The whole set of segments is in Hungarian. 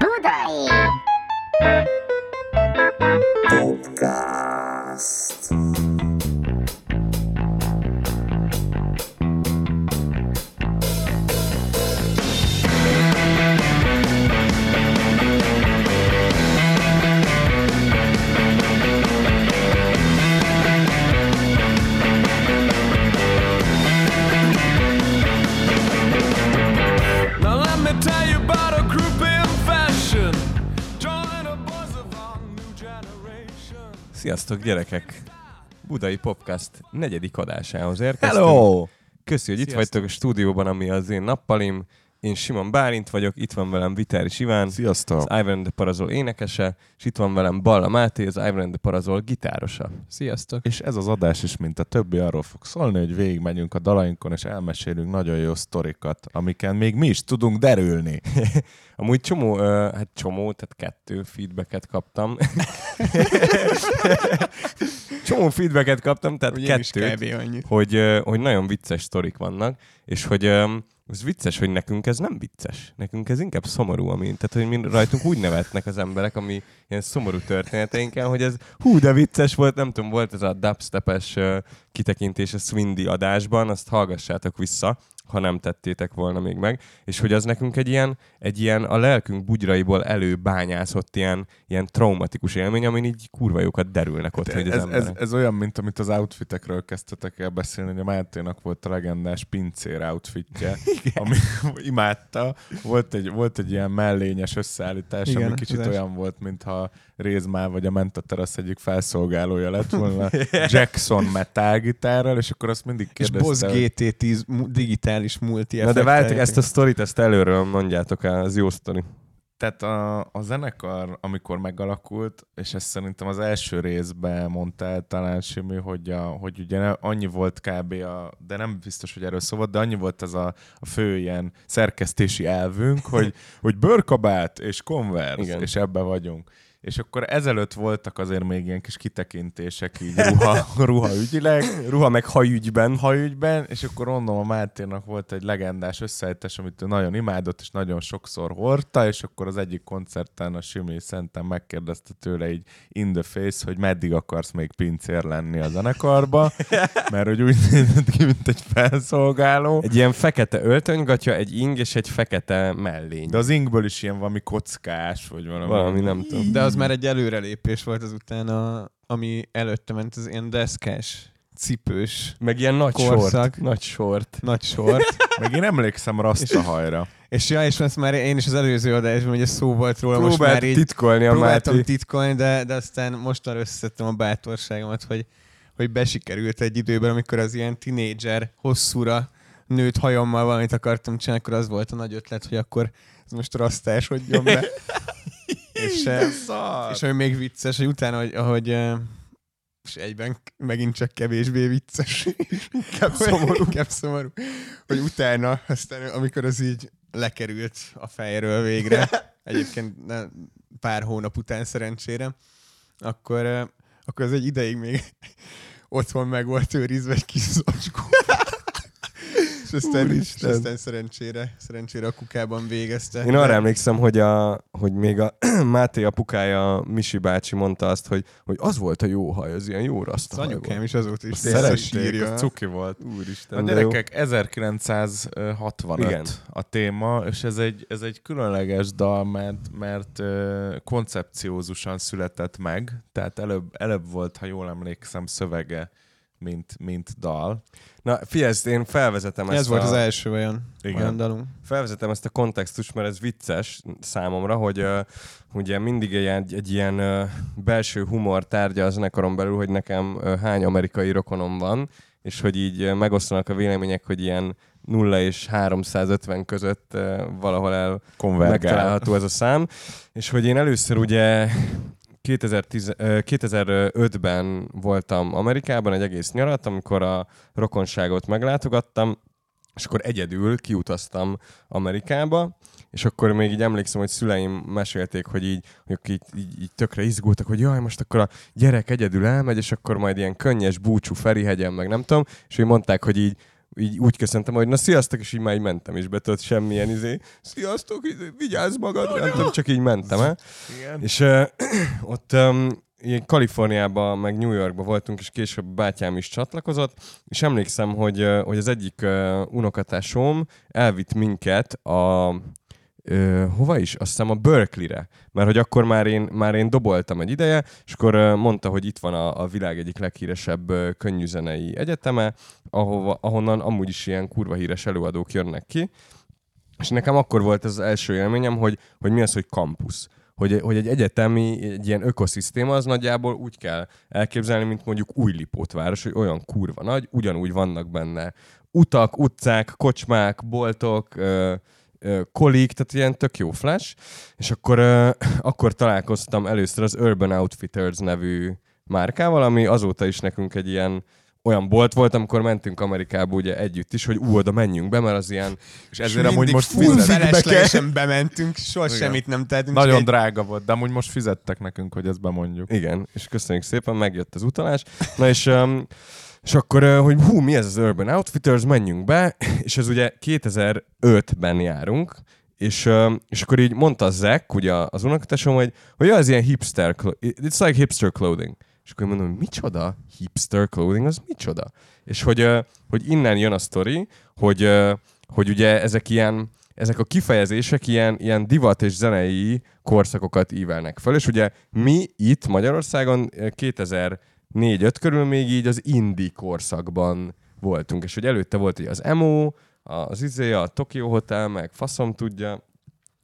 Budai! Podcast. Sziasztok gyerekek! Budai Podcast negyedik adásához érkeztünk. Hello! Köszi, hogy itt vagytok a stúdióban, ami az én nappalim. Én Simon Bálint vagyok, itt van velem Vitáris Iván, Sziasztok! az Ivan and the Parazol énekese, és itt van velem Balla Máté, az Ivan and the Parazol gitárosa. Sziasztok! És ez az adás is, mint a többi, arról fog szólni, hogy végigmegyünk a dalainkon, és elmesélünk nagyon jó sztorikat, amiken még mi is tudunk derülni. Amúgy csomó, hát csomó, tehát kettő feedbacket kaptam. csomó feedbacket kaptam, tehát Ugye kettőt. hogy, hogy nagyon vicces sztorik vannak, és hogy az vicces, hogy nekünk ez nem vicces. Nekünk ez inkább szomorú, ami, tehát hogy mi rajtunk úgy nevetnek az emberek, ami ilyen szomorú történeteinken, hogy ez hú, de vicces volt, nem tudom, volt ez a dubstepes ö, kitekintés a Swindy adásban, azt hallgassátok vissza, ha nem tettétek volna még meg, és hogy az nekünk egy ilyen, egy ilyen a lelkünk bugyraiból előbányászott ilyen, ilyen traumatikus élmény, amin így kurva jókat derülnek ott, hogy az ez, ez, ez, olyan, mint amit az outfitekről kezdtetek el beszélni, hogy a Máténak volt a legendás pincér outfitje, ami imádta. Volt egy, volt egy ilyen mellényes összeállítás, Igen, ami kicsit olyan volt, mintha Rézmál vagy a Menta Terasz egyik felszolgálója lett volna Jackson metálgitárral, és akkor azt mindig És kérdezte, Boss hogy- GT10 mu- digitális multi Na de várjátok, ezt a sztorit, ezt előről mondjátok el, az jó sztori. Tehát a, a zenekar, amikor megalakult, és ezt szerintem az első részben mondta el talán Simi, hogy, a, hogy ugye annyi volt kb. A, de nem biztos, hogy erről szó volt, de annyi volt ez a, a fő ilyen szerkesztési elvünk, hogy, hogy bőrkabát és konverz, Igen. és ebbe vagyunk. És akkor ezelőtt voltak azért még ilyen kis kitekintések így ruha, ruha ügyileg, Ruha meg hajügyben. haügyben, és akkor mondom, a Máténak volt egy legendás összeállítás, amit ő nagyon imádott, és nagyon sokszor hordta, és akkor az egyik koncerten a Simi Szenten megkérdezte tőle így in the face, hogy meddig akarsz még pincér lenni a zenekarba, mert hogy úgy nézett ki, mint egy felszolgáló. Egy ilyen fekete öltönygatya, egy ing és egy fekete mellény. De az ingből is ilyen valami kockás, vagy valami. Valami nem tudom. De az már egy előrelépés volt azután, a, ami előtte ment, az ilyen deszkás, cipős, Meg ilyen nagy Korszak. sort. Nagy sort. nagy sort. Meg én emlékszem Rastahajra. és ja, és ezt már én is az előző adásban ugye szó volt róla, most Próbált már így titkolni a próbáltam Máté. titkolni, de, de aztán mostanra összeszedtem a bátorságomat, hogy, hogy besikerült egy időben, amikor az ilyen tinédzser hosszúra nőtt hajammal valamit akartam csinálni, akkor az volt a nagy ötlet, hogy akkor ez most rasztásodjon be. és, és ami még vicces, hogy utána, hogy, ahogy és egyben megint csak kevésbé vicces. Inkább szomorú. Inkább szomorú. Hogy utána, aztán amikor az így lekerült a fejről végre, egyébként pár hónap után szerencsére, akkor, akkor az egy ideig még otthon meg volt őrizve egy kis zacskó. És aztán, és Úristen. aztán szerencsére, szerencsére a kukában végezte. Én arra emlékszem, hogy, a, hogy még a Máté apukája, Misi bácsi mondta azt, hogy, hogy az volt a jó haj, az ilyen jó Az raszta haj anyukám is azóta is Szerették, az cuki volt. Úristen, A gyerekek 1965 Igen. a téma, és ez egy, ez egy különleges dal, mert, mert koncepciózusan született meg, tehát előbb, előbb volt, ha jól emlékszem, szövege, mint, mint dal. Na, figyelj, ezt én felvezetem Ez ezt volt a... az első olyan, Igen. olyan dalunk. felvezetem ezt a kontextust, mert ez vicces számomra, hogy uh, ugye mindig egy, egy, egy ilyen uh, belső humor tárgya a zenekaron belül, hogy nekem uh, hány amerikai rokonom van, és hogy így uh, megosztanak a vélemények, hogy ilyen 0 és 350 között uh, valahol el Konvergál. megtalálható ez a szám, és hogy én először ugye 2010, ö, 2005-ben voltam Amerikában egy egész nyarat, amikor a rokonságot meglátogattam, és akkor egyedül kiutaztam Amerikába, és akkor még így emlékszem, hogy szüleim mesélték, hogy így, hogy így, így, így tökre izgultak, hogy jaj, most akkor a gyerek egyedül elmegy, és akkor majd ilyen könnyes búcsú Ferihegyen, meg nem tudom, és hogy mondták, hogy így így úgy köszöntem, hogy na sziasztok, és így már így mentem is be, tudod, semmilyen izé, sziasztok, izé, vigyázz magadra, nem tudom, csak így mentem el. Igen. És uh, ott um, ilyen Kaliforniában, meg New Yorkban voltunk, és később bátyám is csatlakozott, és emlékszem, hogy, hogy az egyik uh, unokatásom elvitt minket a Ö, hova is? Azt hiszem a Berkeley-re. Mert hogy akkor már én, már én doboltam egy ideje, és akkor ö, mondta, hogy itt van a, a világ egyik leghíresebb ö, könnyűzenei egyeteme, ahova, ahonnan amúgy is ilyen kurva híres előadók jönnek ki. És nekem akkor volt ez az első élményem, hogy, hogy mi az, hogy kampusz. Hogy, hogy egy egyetemi, egy ilyen ökoszisztéma az nagyjából úgy kell elképzelni, mint mondjuk Újlipót város, hogy olyan kurva nagy, ugyanúgy vannak benne utak, utcák, kocsmák, boltok, ö, ö, kolik, tehát ilyen tök jó flash, és akkor, ö, akkor találkoztam először az Urban Outfitters nevű márkával, ami azóta is nekünk egy ilyen olyan bolt volt, amikor mentünk Amerikába ugye együtt is, hogy ú, oda menjünk be, mert az ilyen És ezért amúgy Mindig most fizettek. feleslegesen bementünk, soha Igen. semmit nem tettünk. Nagyon egy- drága volt, de amúgy most fizettek nekünk, hogy ezt bemondjuk. Igen, és köszönjük szépen, megjött az utalás. Na és, um, és akkor, uh, hogy hú, mi ez az Urban Outfitters, menjünk be, és ez ugye 2005-ben járunk, és, um, és akkor így mondta Zack, ugye az unokatásom, hogy, hogy ja, ez ilyen hipster, it's like hipster clothing. És akkor mondom, micsoda? Hipster clothing, az micsoda? És hogy, hogy innen jön a sztori, hogy, hogy ugye ezek ilyen, ezek a kifejezések ilyen, ilyen divat és zenei korszakokat ívelnek föl, és ugye mi itt Magyarországon eh, 2004-5 körül még így az indie korszakban voltunk, és hogy előtte volt így az emo, az izé, a Tokyo Hotel, meg faszom tudja,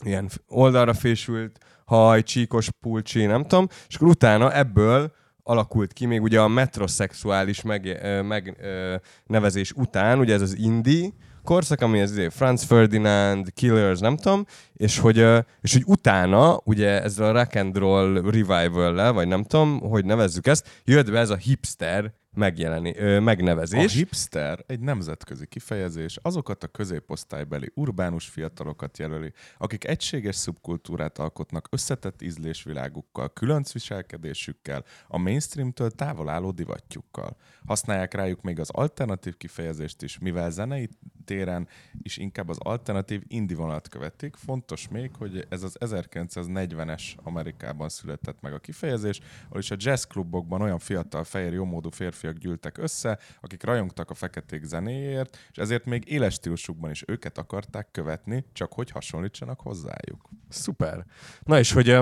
ilyen oldalra fésült haj, csíkos pulcsi, nem tudom, és akkor utána ebből alakult ki még ugye a metrosexuális meg, ö, meg ö, nevezés után, ugye ez az indie korszak, ami izé, Franz Ferdinand, Killers, nem tudom, és hogy, és hogy utána, ugye ezzel a rock and roll revival vagy nem tudom, hogy nevezzük ezt, jött be ez a hipster megjeleni, ö, A megnevezés. hipster egy nemzetközi kifejezés, azokat a középosztálybeli urbánus fiatalokat jelöli, akik egységes szubkultúrát alkotnak összetett ízlésvilágukkal, különc viselkedésükkel, a mainstreamtől távol álló divatjukkal. Használják rájuk még az alternatív kifejezést is, mivel zenei téren is inkább az alternatív indie vonalat követik. Fontos még, hogy ez az 1940-es Amerikában született meg a kifejezés, ahol is a jazzklubokban olyan fiatal, fehér, jómódú férfiak gyűltek össze, akik rajongtak a feketék zenéért, és ezért még éles stílusukban is őket akarták követni, csak hogy hasonlítsanak hozzájuk. Szuper. Na és hogy,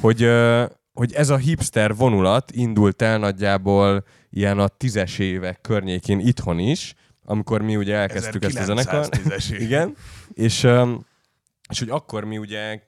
hogy, hogy ez a hipster vonulat indult el nagyjából ilyen a tízes évek környékén itthon is, amikor mi ugye elkezdtük ezt a zenekart. 1910-es évek. Igen. És, és hogy akkor mi ugye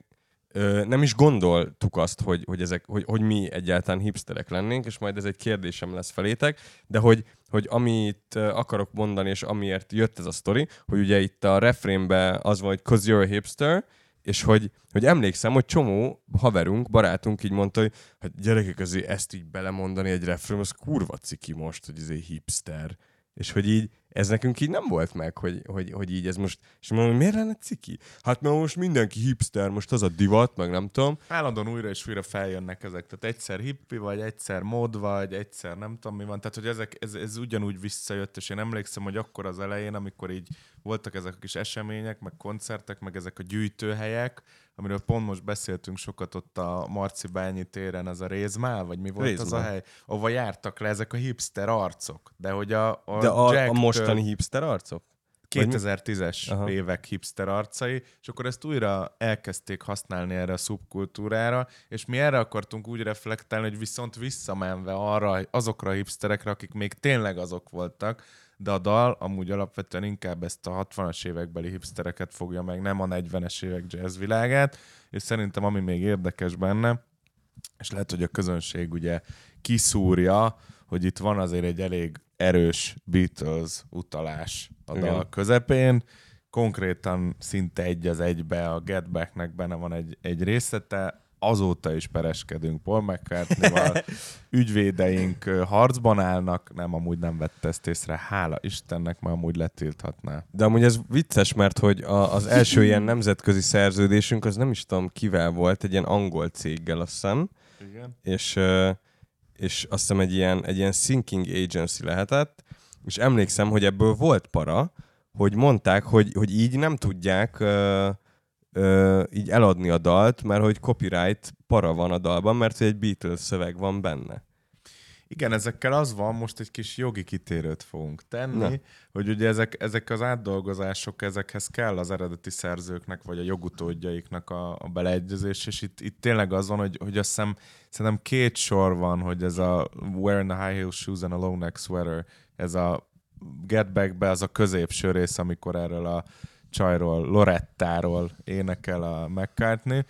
nem is gondoltuk azt, hogy, hogy, ezek, hogy, hogy mi egyáltalán hipsterek lennénk, és majd ez egy kérdésem lesz felétek, de hogy, hogy amit akarok mondani, és amiért jött ez a sztori, hogy ugye itt a refrénben az van, hogy 'cause you're a hipster, és hogy, hogy emlékszem, hogy csomó haverunk, barátunk így mondta, hogy hát gyerekek, azért ezt így belemondani egy refrén, az kurva ciki most, hogy ez egy hipster. És hogy így, ez nekünk így nem volt meg, hogy, hogy, hogy így ez most, és mondom, miért lenne ciki? Hát mert most mindenki hipster, most az a divat, meg nem tudom. Állandóan újra és újra feljönnek ezek. Tehát egyszer hippi, vagy egyszer mod, vagy egyszer nem tudom mi van. Tehát, hogy ezek, ez, ez ugyanúgy visszajött, és én emlékszem, hogy akkor az elején, amikor így voltak ezek a kis események, meg koncertek, meg ezek a gyűjtőhelyek, amiről pont most beszéltünk sokat ott a Marci Bányi téren, az a Rézmál, vagy mi volt az a Rézmál. hely, ahova jártak le ezek a hipster arcok. De hogy a, a, De a, a mostani hipster arcok? Vagy mi? 2010-es Aha. évek hipster arcai, és akkor ezt újra elkezdték használni erre a szubkultúrára, és mi erre akartunk úgy reflektálni, hogy viszont visszamenve arra, azokra a hipsterekre, akik még tényleg azok voltak, de a dal amúgy alapvetően inkább ezt a 60-as évekbeli hipstereket fogja meg, nem a 40-es évek jazz világát, és szerintem ami még érdekes benne, és lehet, hogy a közönség ugye kiszúrja, hogy itt van azért egy elég erős Beatles utalás a Igen. dal közepén, konkrétan szinte egy az egybe a Get Back-nek benne van egy, egy részlete, azóta is pereskedünk Paul McCartney-val, ügyvédeink harcban állnak, nem, amúgy nem vette ezt észre, hála Istennek, mert amúgy letilthatná. De amúgy ez vicces, mert hogy a, az első ilyen nemzetközi szerződésünk, az nem is tudom kivel volt, egy ilyen angol céggel azt hiszem, Igen. és, és azt hiszem egy ilyen, egy ilyen sinking agency lehetett, és emlékszem, hogy ebből volt para, hogy mondták, hogy, hogy így nem tudják ö, ö, így eladni a dalt, mert hogy copyright para van a dalban, mert hogy egy Beatles szöveg van benne. Igen, ezekkel az van, most egy kis jogi kitérőt fogunk tenni, Na. hogy ugye ezek, ezek az átdolgozások, ezekhez kell az eredeti szerzőknek, vagy a jogutódjaiknak a, a beleegyezés, és itt, itt tényleg az van, hogy, hogy azt hiszem, szerintem két sor van, hogy ez a Wearing the High Heel Shoes and a Low Neck Sweater, ez a Get Back-be az a középső rész, amikor erről a csajról, Lorettáról énekel a McCartney,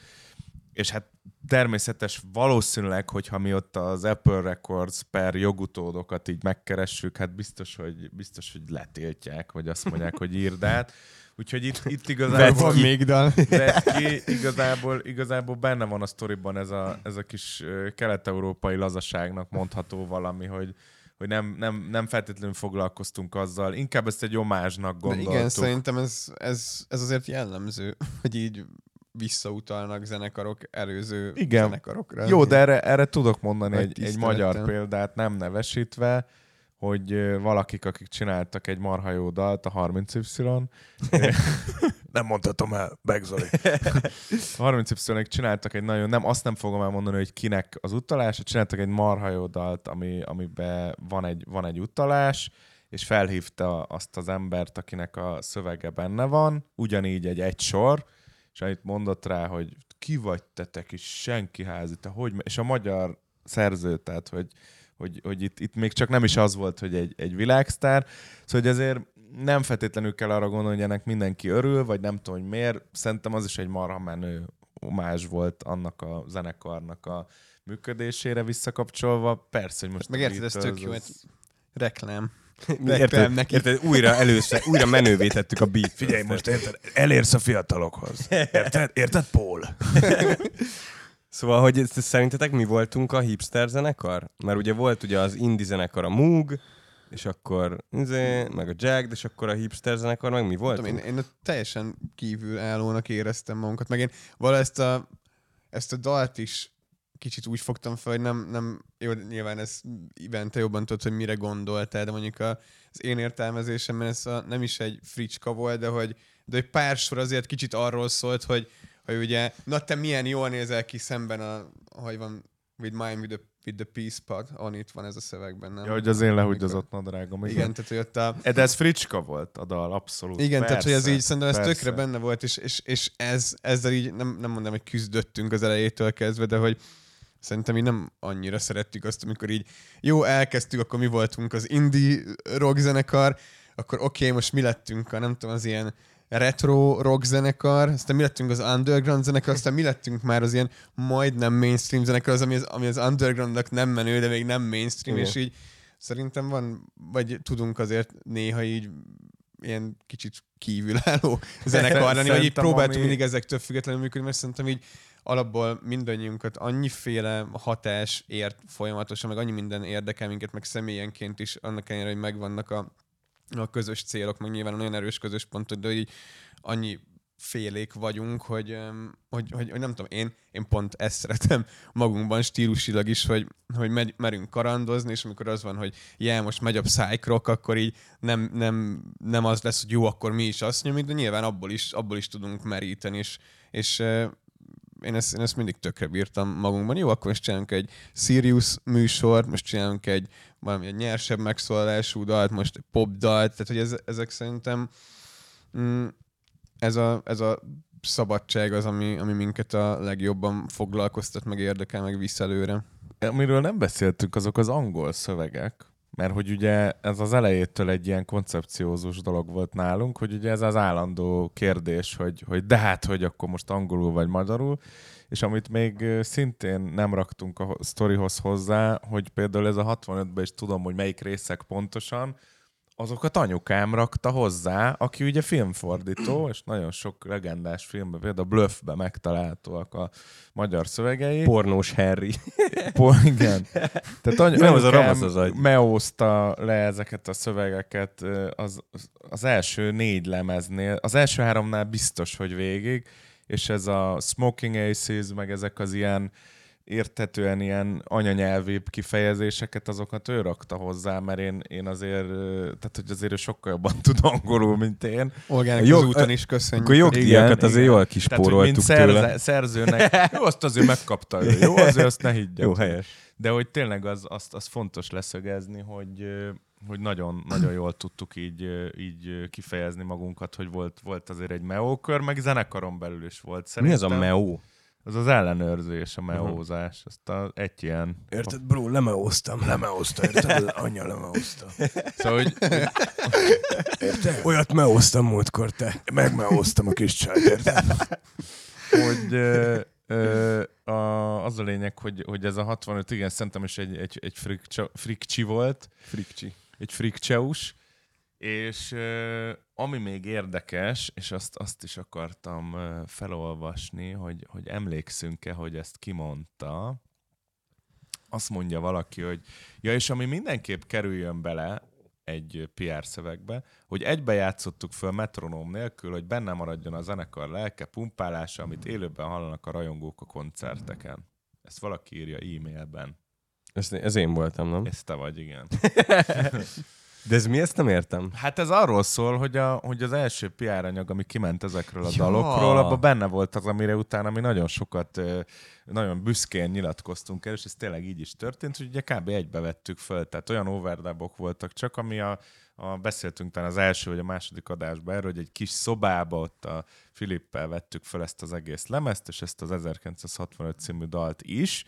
és hát természetes valószínűleg, hogyha mi ott az Apple Records per jogutódokat így megkeressük, hát biztos, hogy, biztos, hogy letiltják, vagy azt mondják, hogy írd át. Úgyhogy itt, itt igazából... Van még ki igazából, igazából benne van a sztoriban ez a, ez a kis kelet-európai lazaságnak mondható valami, hogy, hogy nem, nem, nem feltétlenül foglalkoztunk azzal, inkább ezt egy omázsnak De gondoltuk. igen, szerintem ez, ez, ez azért jellemző, hogy így visszautalnak zenekarok előző Igen. zenekarokra. Jó, de erre, erre tudok mondani Nagy egy, egy magyar példát, nem nevesítve, hogy valakik, akik csináltak egy marha jó dalt, a 30Y, nem mondhatom el, Begzoli. 30 y csináltak egy nagyon, nem, azt nem fogom elmondani, hogy kinek az utalása, csináltak egy marha jó dalt, ami, amiben van egy, van egy utalás, és felhívta azt az embert, akinek a szövege benne van, ugyanígy egy egy sor, és annyit mondott rá, hogy ki vagy te, te kis senki házi, te hogy, me-" és a magyar szerző, tehát hogy, hogy, hogy itt, itt, még csak nem is az volt, hogy egy, egy világsztár, szóval hogy ezért nem feltétlenül kell arra gondolni, hogy ennek mindenki örül, vagy nem tudom, hogy miért. Szerintem az is egy marha menő omázs volt annak a zenekarnak a működésére visszakapcsolva. Persze, hogy most... Meg a érted, ez tök jó, hát reklám. Érted, neki. érted, újra először, újra menővé tettük a beat. Figyelj, most érted, elérsz a fiatalokhoz. Érted? Érted, Paul? Szóval, hogy szerintetek mi voltunk a hipster zenekar? Mert ugye volt ugye az indie zenekar a Moog, és akkor izé, meg a Jagged, és akkor a hipster zenekar, meg mi voltunk? én, én teljesen kívül állónak éreztem magunkat, meg én valahogy ezt a, ezt a dalt is kicsit úgy fogtam fel, hogy nem, nem jó, nyilván ez Iván, te jobban tudod, hogy mire gondoltál, de mondjuk a, az én értelmezésemben ez a, nem is egy fricska volt, de hogy, de egy pár sor azért kicsit arról szólt, hogy, hogy ugye, na te milyen jól nézel ki szemben a, hogy van, with mine with the, with the peace pod, on itt van ez a szövegben, nem? Ja, hogy az én lehúgyozott nadrágom. Igen. Igen, tehát hogy ott a, De ez fricska volt a dal, abszolút. igen, tehát hogy ez Persze, így szerintem ez persze. tökre benne volt, és, és, és ez, ezzel így nem, nem mondom, hogy küzdöttünk az elejétől kezdve, de hogy szerintem így nem annyira szerettük azt, amikor így jó, elkezdtük, akkor mi voltunk az indie rock zenekar, akkor oké, okay, most mi lettünk a, nem tudom, az ilyen retro rock zenekar, aztán mi lettünk az underground zenekar, aztán mi lettünk már az ilyen majdnem mainstream zenekar, az, ami az, ami az undergroundnak nem menő, de még nem mainstream, Igen. és így szerintem van, vagy tudunk azért néha így ilyen kicsit kívülálló zenekar lenni, vagy így próbáltunk ami- mindig ezektől függetlenül működni, mert szerintem így alapból mindannyiunkat annyiféle hatás ért folyamatosan, meg annyi minden érdekel minket, meg személyenként is, annak ellenére, hogy megvannak a, a közös célok, meg nyilván nagyon erős közös pontok, de így annyi félék vagyunk, hogy, hogy, hogy, hogy nem tudom, én, én pont ezt szeretem magunkban stílusilag is, hogy, hogy megy, merünk karandozni, és amikor az van, hogy já, most megy a psych rock, akkor így nem, nem, nem az lesz, hogy jó, akkor mi is azt nyomjuk, de nyilván abból is, abból is tudunk meríteni, és, és ö, én ezt, én ezt mindig tökre bírtam magunkban. Jó, akkor most csinálunk egy Sirius műsort, most csinálunk egy valami egy nyersebb megszólalású dalt, most egy pop dalt, tehát hogy ez, ezek szerintem mm, ez, a, ez a szabadság az, ami, ami minket a legjobban foglalkoztat, meg érdekel, meg visz előre. Amiről nem beszéltünk, azok az angol szövegek, mert hogy ugye ez az elejétől egy ilyen koncepciózus dolog volt nálunk, hogy ugye ez az állandó kérdés, hogy, hogy de hát, hogy akkor most angolul vagy magyarul, és amit még szintén nem raktunk a sztorihoz hozzá, hogy például ez a 65-ben is tudom, hogy melyik részek pontosan, azokat anyukám rakta hozzá, aki ugye filmfordító, és nagyon sok legendás filmben, például Bluffben megtalálhatóak a magyar szövegei. Pornós Harry. Po, igen. Tehát any- Nem, az a ramasz az agy. meózta le ezeket a szövegeket az, az első négy lemeznél. Az első háromnál biztos, hogy végig, és ez a Smoking Aces, meg ezek az ilyen érthetően ilyen anyanyelvi kifejezéseket, azokat ő rakta hozzá, mert én, én azért, tehát hogy azért ő sokkal jobban tud angolul, mint én. Olgának Jó, az úton is köszönjük. Akkor jogdíjakat azért jól Tehát, hogy mint kispóroltuk szerze, szerzőnek, jó, azt azért megkapta ő, jó, azért azt ne higgyem. Jó, helyes. De hogy tényleg az, azt, az fontos leszögezni, hogy, hogy nagyon, nagyon jól tudtuk így, így kifejezni magunkat, hogy volt, volt azért egy meókör, meg zenekaron belül is volt. Mi az a Szerintem meó? Az az ellenőrzés, a meózás. Azt a, egy ilyen... Érted, bro, lemeóztam. Lemeózta, érted? Anya lemeózta. Szóval, hogy Érted? Olyat meóztam múltkor, te. Megmeóztam a kis csajt, érted? hogy ö, ö, a, az a lényeg, hogy, hogy ez a 65, igen, szerintem is egy, egy, egy frikcsa, frikcsi volt, Frikcsi. egy frikcseus, és ö, ami még érdekes, és azt, azt is akartam felolvasni, hogy, hogy emlékszünk-e, hogy ezt kimondta, azt mondja valaki, hogy ja, és ami mindenképp kerüljön bele egy PR szövegbe, hogy egybe játszottuk föl metronóm nélkül, hogy benne maradjon a zenekar lelke, pumpálása, amit élőben hallanak a rajongók a koncerteken. Ezt valaki írja e-mailben. Ez, ez én voltam, nem? Ez te vagy, igen. De ez mi ezt nem értem? Hát ez arról szól, hogy, a, hogy az első PR anyag, ami kiment ezekről a Ja. dalokról, abban benne volt az, amire utána mi nagyon sokat, nagyon büszkén nyilatkoztunk el, és ez tényleg így is történt, hogy ugye kb. egybe vettük föl, tehát olyan overdubok voltak csak, ami a, a beszéltünk talán az első vagy a második adásban erről, hogy egy kis szobába ott a Filippel vettük föl ezt az egész lemezt, és ezt az 1965 című dalt is,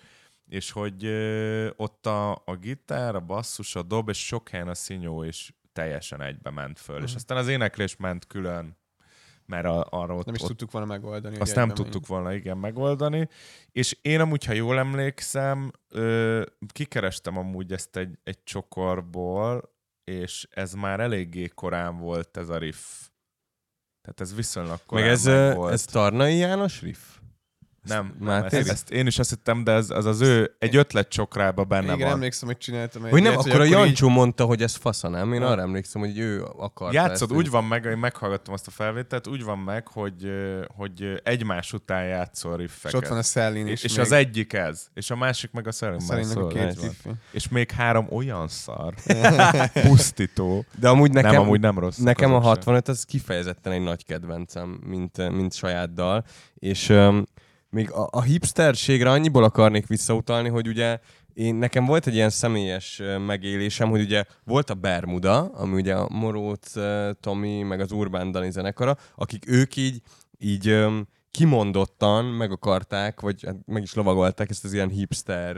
és hogy ö, ott a, a gitár, a basszus, a dob, és sok helyen a szinyó is teljesen egybe ment föl. Mhm. És aztán az éneklés ment külön, mert a, arra ott, Nem is ott tudtuk volna megoldani. azt nem tudtuk volna igen megoldani. És én amúgy, ha jól emlékszem, ö, kikerestem amúgy ezt egy, egy csokorból, és ez már eléggé korán volt ez a riff. Tehát ez viszonylag korán Meg ez, meg volt. ez Tarnai János riff? Nem, nem Máté ezt, ezt, én is azt hittem, de ez, az az ő egy ötlet csokrába benne Igen, van. emlékszem, hogy csináltam egy Hogy nem, ilyet, akkor a így- Jancsó mondta, hogy ez fasza, nem? Én Ja. arra emlékszem, hogy ő akarta Játszod, ezt, úgy van meg, én meghallgattam azt a felvételt, úgy van meg, hogy, hogy egymás után játszol És riffeket. ott van a Szellin és, is. és még. az egyik ez, és a másik meg a Szerintem a szól. két Így. És még három olyan szar, pusztító. De amúgy Nekem, nekem, nem, amúgy nem rossz. Nekem a azok sem. 65 az kifejezetten egy nagy kedvencem, mint, mint saját dal, és um, még a, a hipsterségre annyiból akarnék visszautalni, hogy ugye én, nekem volt egy ilyen személyes megélésem, hogy ugye volt a Bermuda, ami ugye a Moróc ö, Tomi, meg az Urbán Dani zenekara, akik ők így, így kimondottan meg akarták, vagy hát meg is lovagolták ezt az ilyen hipster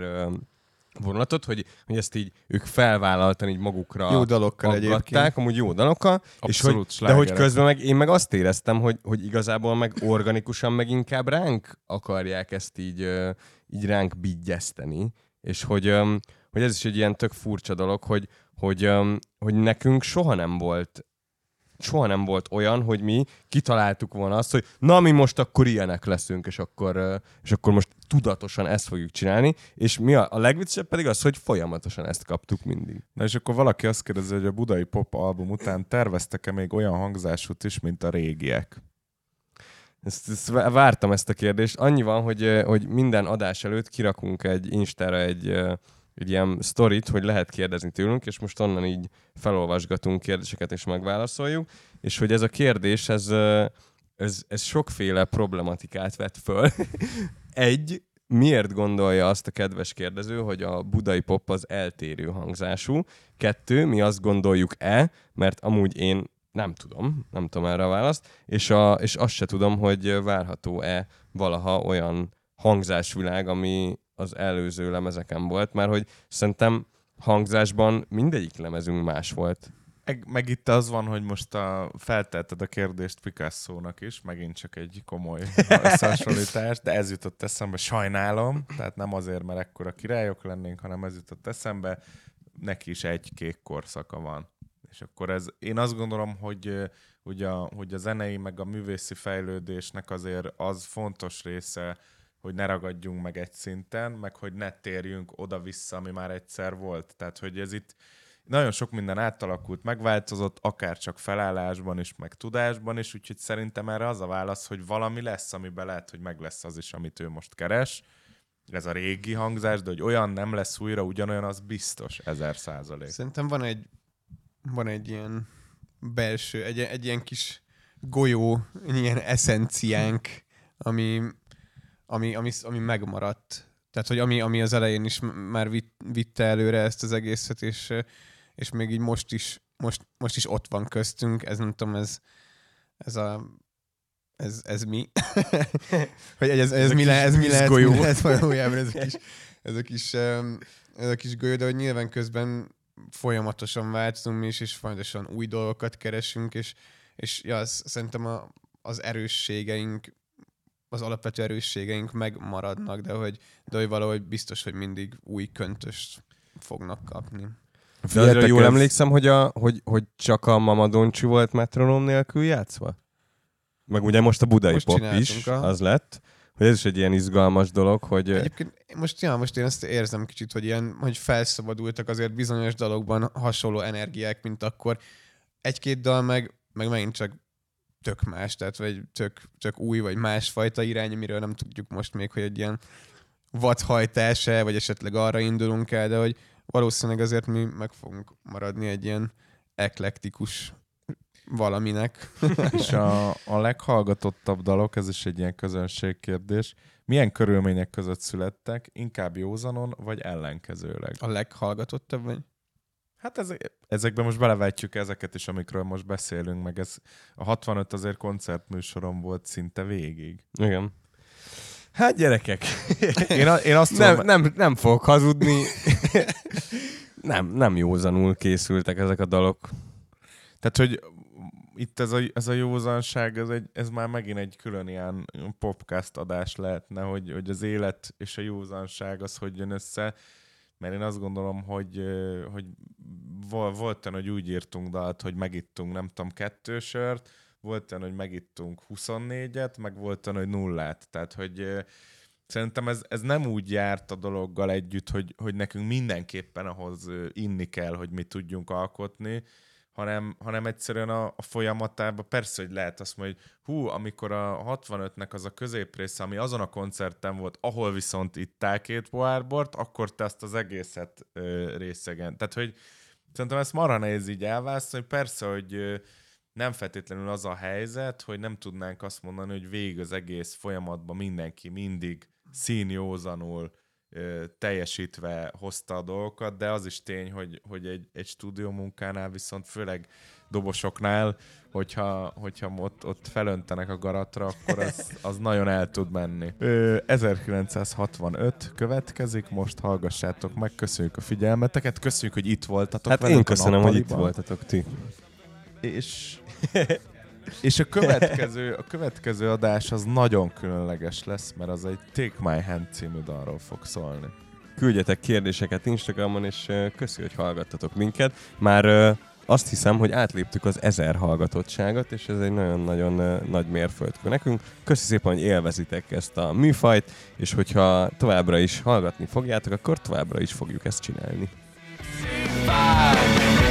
vonulatot, hogy, hogy ezt így ők felvállaltan így magukra Jó dalokkal egyébként. aggatták, amúgy jó dalokkal, és hogy, de hogy közben meg én meg azt éreztem, hogy, hogy igazából meg organikusan meg inkább ránk akarják ezt így, így ránk bigyeszteni, és hogy, hogy ez is egy ilyen tök furcsa dolog, hogy, hogy, hogy nekünk soha nem volt soha nem volt olyan, hogy mi kitaláltuk volna azt, hogy na mi most akkor ilyenek leszünk, és akkor, és akkor most tudatosan ezt fogjuk csinálni, és mi a, a legviccesebb pedig az, hogy folyamatosan ezt kaptuk mindig. Na és akkor valaki azt kérdezi, hogy a budai pop album után terveztek-e még olyan hangzásút is, mint a régiek? Ezt, ezt vá- vártam ezt a kérdést. Annyi van, hogy, hogy minden adás előtt kirakunk egy Instára egy, egy ilyen sztorit, hogy lehet kérdezni tőlünk, és most onnan így felolvasgatunk kérdéseket és megválaszoljuk, és hogy ez a kérdés, ez, ez, ez sokféle problematikát vet föl. egy, miért gondolja azt a kedves kérdező, hogy a budai pop az eltérő hangzású? Kettő, mi azt gondoljuk-e, mert amúgy én nem tudom, nem tudom erre a választ, és, a, és azt se tudom, hogy várható-e valaha olyan hangzásvilág, ami az előző lemezeken volt, mert hogy szerintem hangzásban mindegyik lemezünk más volt. Meg, meg itt az van, hogy most a, feltetted a kérdést Picasso-nak is, megint csak egy komoly összehasonlítás, de ez jutott eszembe, sajnálom, tehát nem azért, mert ekkora királyok lennénk, hanem ez jutott eszembe, neki is egy kék korszaka van. És akkor ez, én azt gondolom, hogy, hogy, a, hogy a zenei meg a művészi fejlődésnek azért az fontos része, hogy ne ragadjunk meg egy szinten, meg hogy ne térjünk oda-vissza, ami már egyszer volt. Tehát, hogy ez itt nagyon sok minden átalakult, megváltozott, akár csak felállásban is, meg tudásban is, úgyhogy szerintem erre az a válasz, hogy valami lesz, amiben lehet, hogy meg lesz az is, amit ő most keres, ez a régi hangzás, de hogy olyan nem lesz újra ugyanolyan, az biztos, ezer százalék. Szerintem van egy, van egy ilyen belső, egy, egy ilyen kis golyó, ilyen eszenciánk, ami, ami, ami, ami megmaradt. Tehát, hogy ami, ami az elején is már vitt, vitte előre ezt az egészet, és, és még így most is, most, most is ott van köztünk, ez nem tudom, ez, ez a ez, ez mi? hogy ez, ez, ez, mi, le, ez mi lehet, golyó. mi lehet valójában ez a kis, ez a kis, ez a kis golyó, de hogy nyilván közben folyamatosan változunk mi is, és folyamatosan új dolgokat keresünk, és, és ja, az, szerintem a, az erősségeink, az alapvető erősségeink megmaradnak, de hogy, de hogy valahogy biztos, hogy mindig új köntöst fognak kapni. De Figyeljetek, jól ez- emlékszem, hogy, a, hogy, hogy csak a Mama Doncsi volt metronom nélkül játszva? Meg ugye most a budai Most pop is, a- az lett. Hogy ez is egy ilyen izgalmas dolog, hogy Egyébként most, ja, most én ezt érzem kicsit, hogy ilyen, hogy felszabadultak azért bizonyos dalokban hasonló energiák, mint akkor. Egy-két dal meg, meg megint csak tök más, tehát vagy tök, tök új, vagy másfajta irány, amiről nem tudjuk most még, hogy egy ilyen vadhajtás-e, vagy esetleg arra indulunk el, de hogy valószínűleg azért mi meg fogunk maradni egy ilyen eklektikus valaminek. És a, a leghallgatottabb dalok, ez is egy ilyen közönségkérdés, milyen körülmények között születtek, inkább józanon, vagy ellenkezőleg? A leghallgatottabb, vagy? Hát ez, ezekben most belevetjük ezeket is, amikről most beszélünk, meg ez a 65 azért koncertműsorom volt szinte végig. igen. Hát gyerekek, Én, a, én azt nem, tudom, nem, nem fogok hazudni. nem, nem józanul készültek ezek a dalok. Tehát, hogy itt ez a, ez a józanság, ez, egy, ez már megint egy külön ilyen podcast adás lehetne, hogy, hogy az élet és a józanság az hogy jön össze, mert én azt gondolom, hogy, hogy vol- volt hogy úgy írtunk dalt, hogy megittunk nem tudom kettő sört, volt olyan, hogy megittunk 24-et, meg volt olyan, hogy nullát. Tehát, hogy szerintem ez, ez nem úgy járt a dologgal együtt, hogy, hogy nekünk mindenképpen ahhoz inni kell, hogy mi tudjunk alkotni, hanem, hanem egyszerűen a, a folyamatában persze, hogy lehet azt mondani, hogy hú, amikor a 65-nek az a középrésze, ami azon a koncerten volt, ahol viszont ittál két pohárbort, akkor te azt az egészet ö, részegen. Tehát, hogy szerintem ezt marha nehéz így elválasztani, hogy persze, hogy ö, nem feltétlenül az a helyzet, hogy nem tudnánk azt mondani, hogy végig az egész folyamatban mindenki mindig színjózanul ö, teljesítve hozta a dolgokat, de az is tény, hogy, hogy egy, egy stúdió munkánál viszont főleg dobosoknál, hogyha, hogyha ott, ott felöntenek a garatra, akkor az, az nagyon el tud menni. Ö, 1965 következik, most hallgassátok meg, köszönjük a figyelmeteket, köszönjük, hogy itt voltatok Hát velünk én köszönöm, hogy itt voltatok ti. És, és a, következő, a következő adás az nagyon különleges lesz, mert az egy Take My Hand című dalról fog szólni. Küldjetek kérdéseket Instagramon, és köszi, hogy hallgattatok minket. Már azt hiszem, hogy átléptük az ezer hallgatottságot, és ez egy nagyon-nagyon nagy mérföldkő nekünk. Köszi szépen, hogy élvezitek ezt a műfajt, és hogyha továbbra is hallgatni fogjátok, akkor továbbra is fogjuk ezt csinálni. Bye.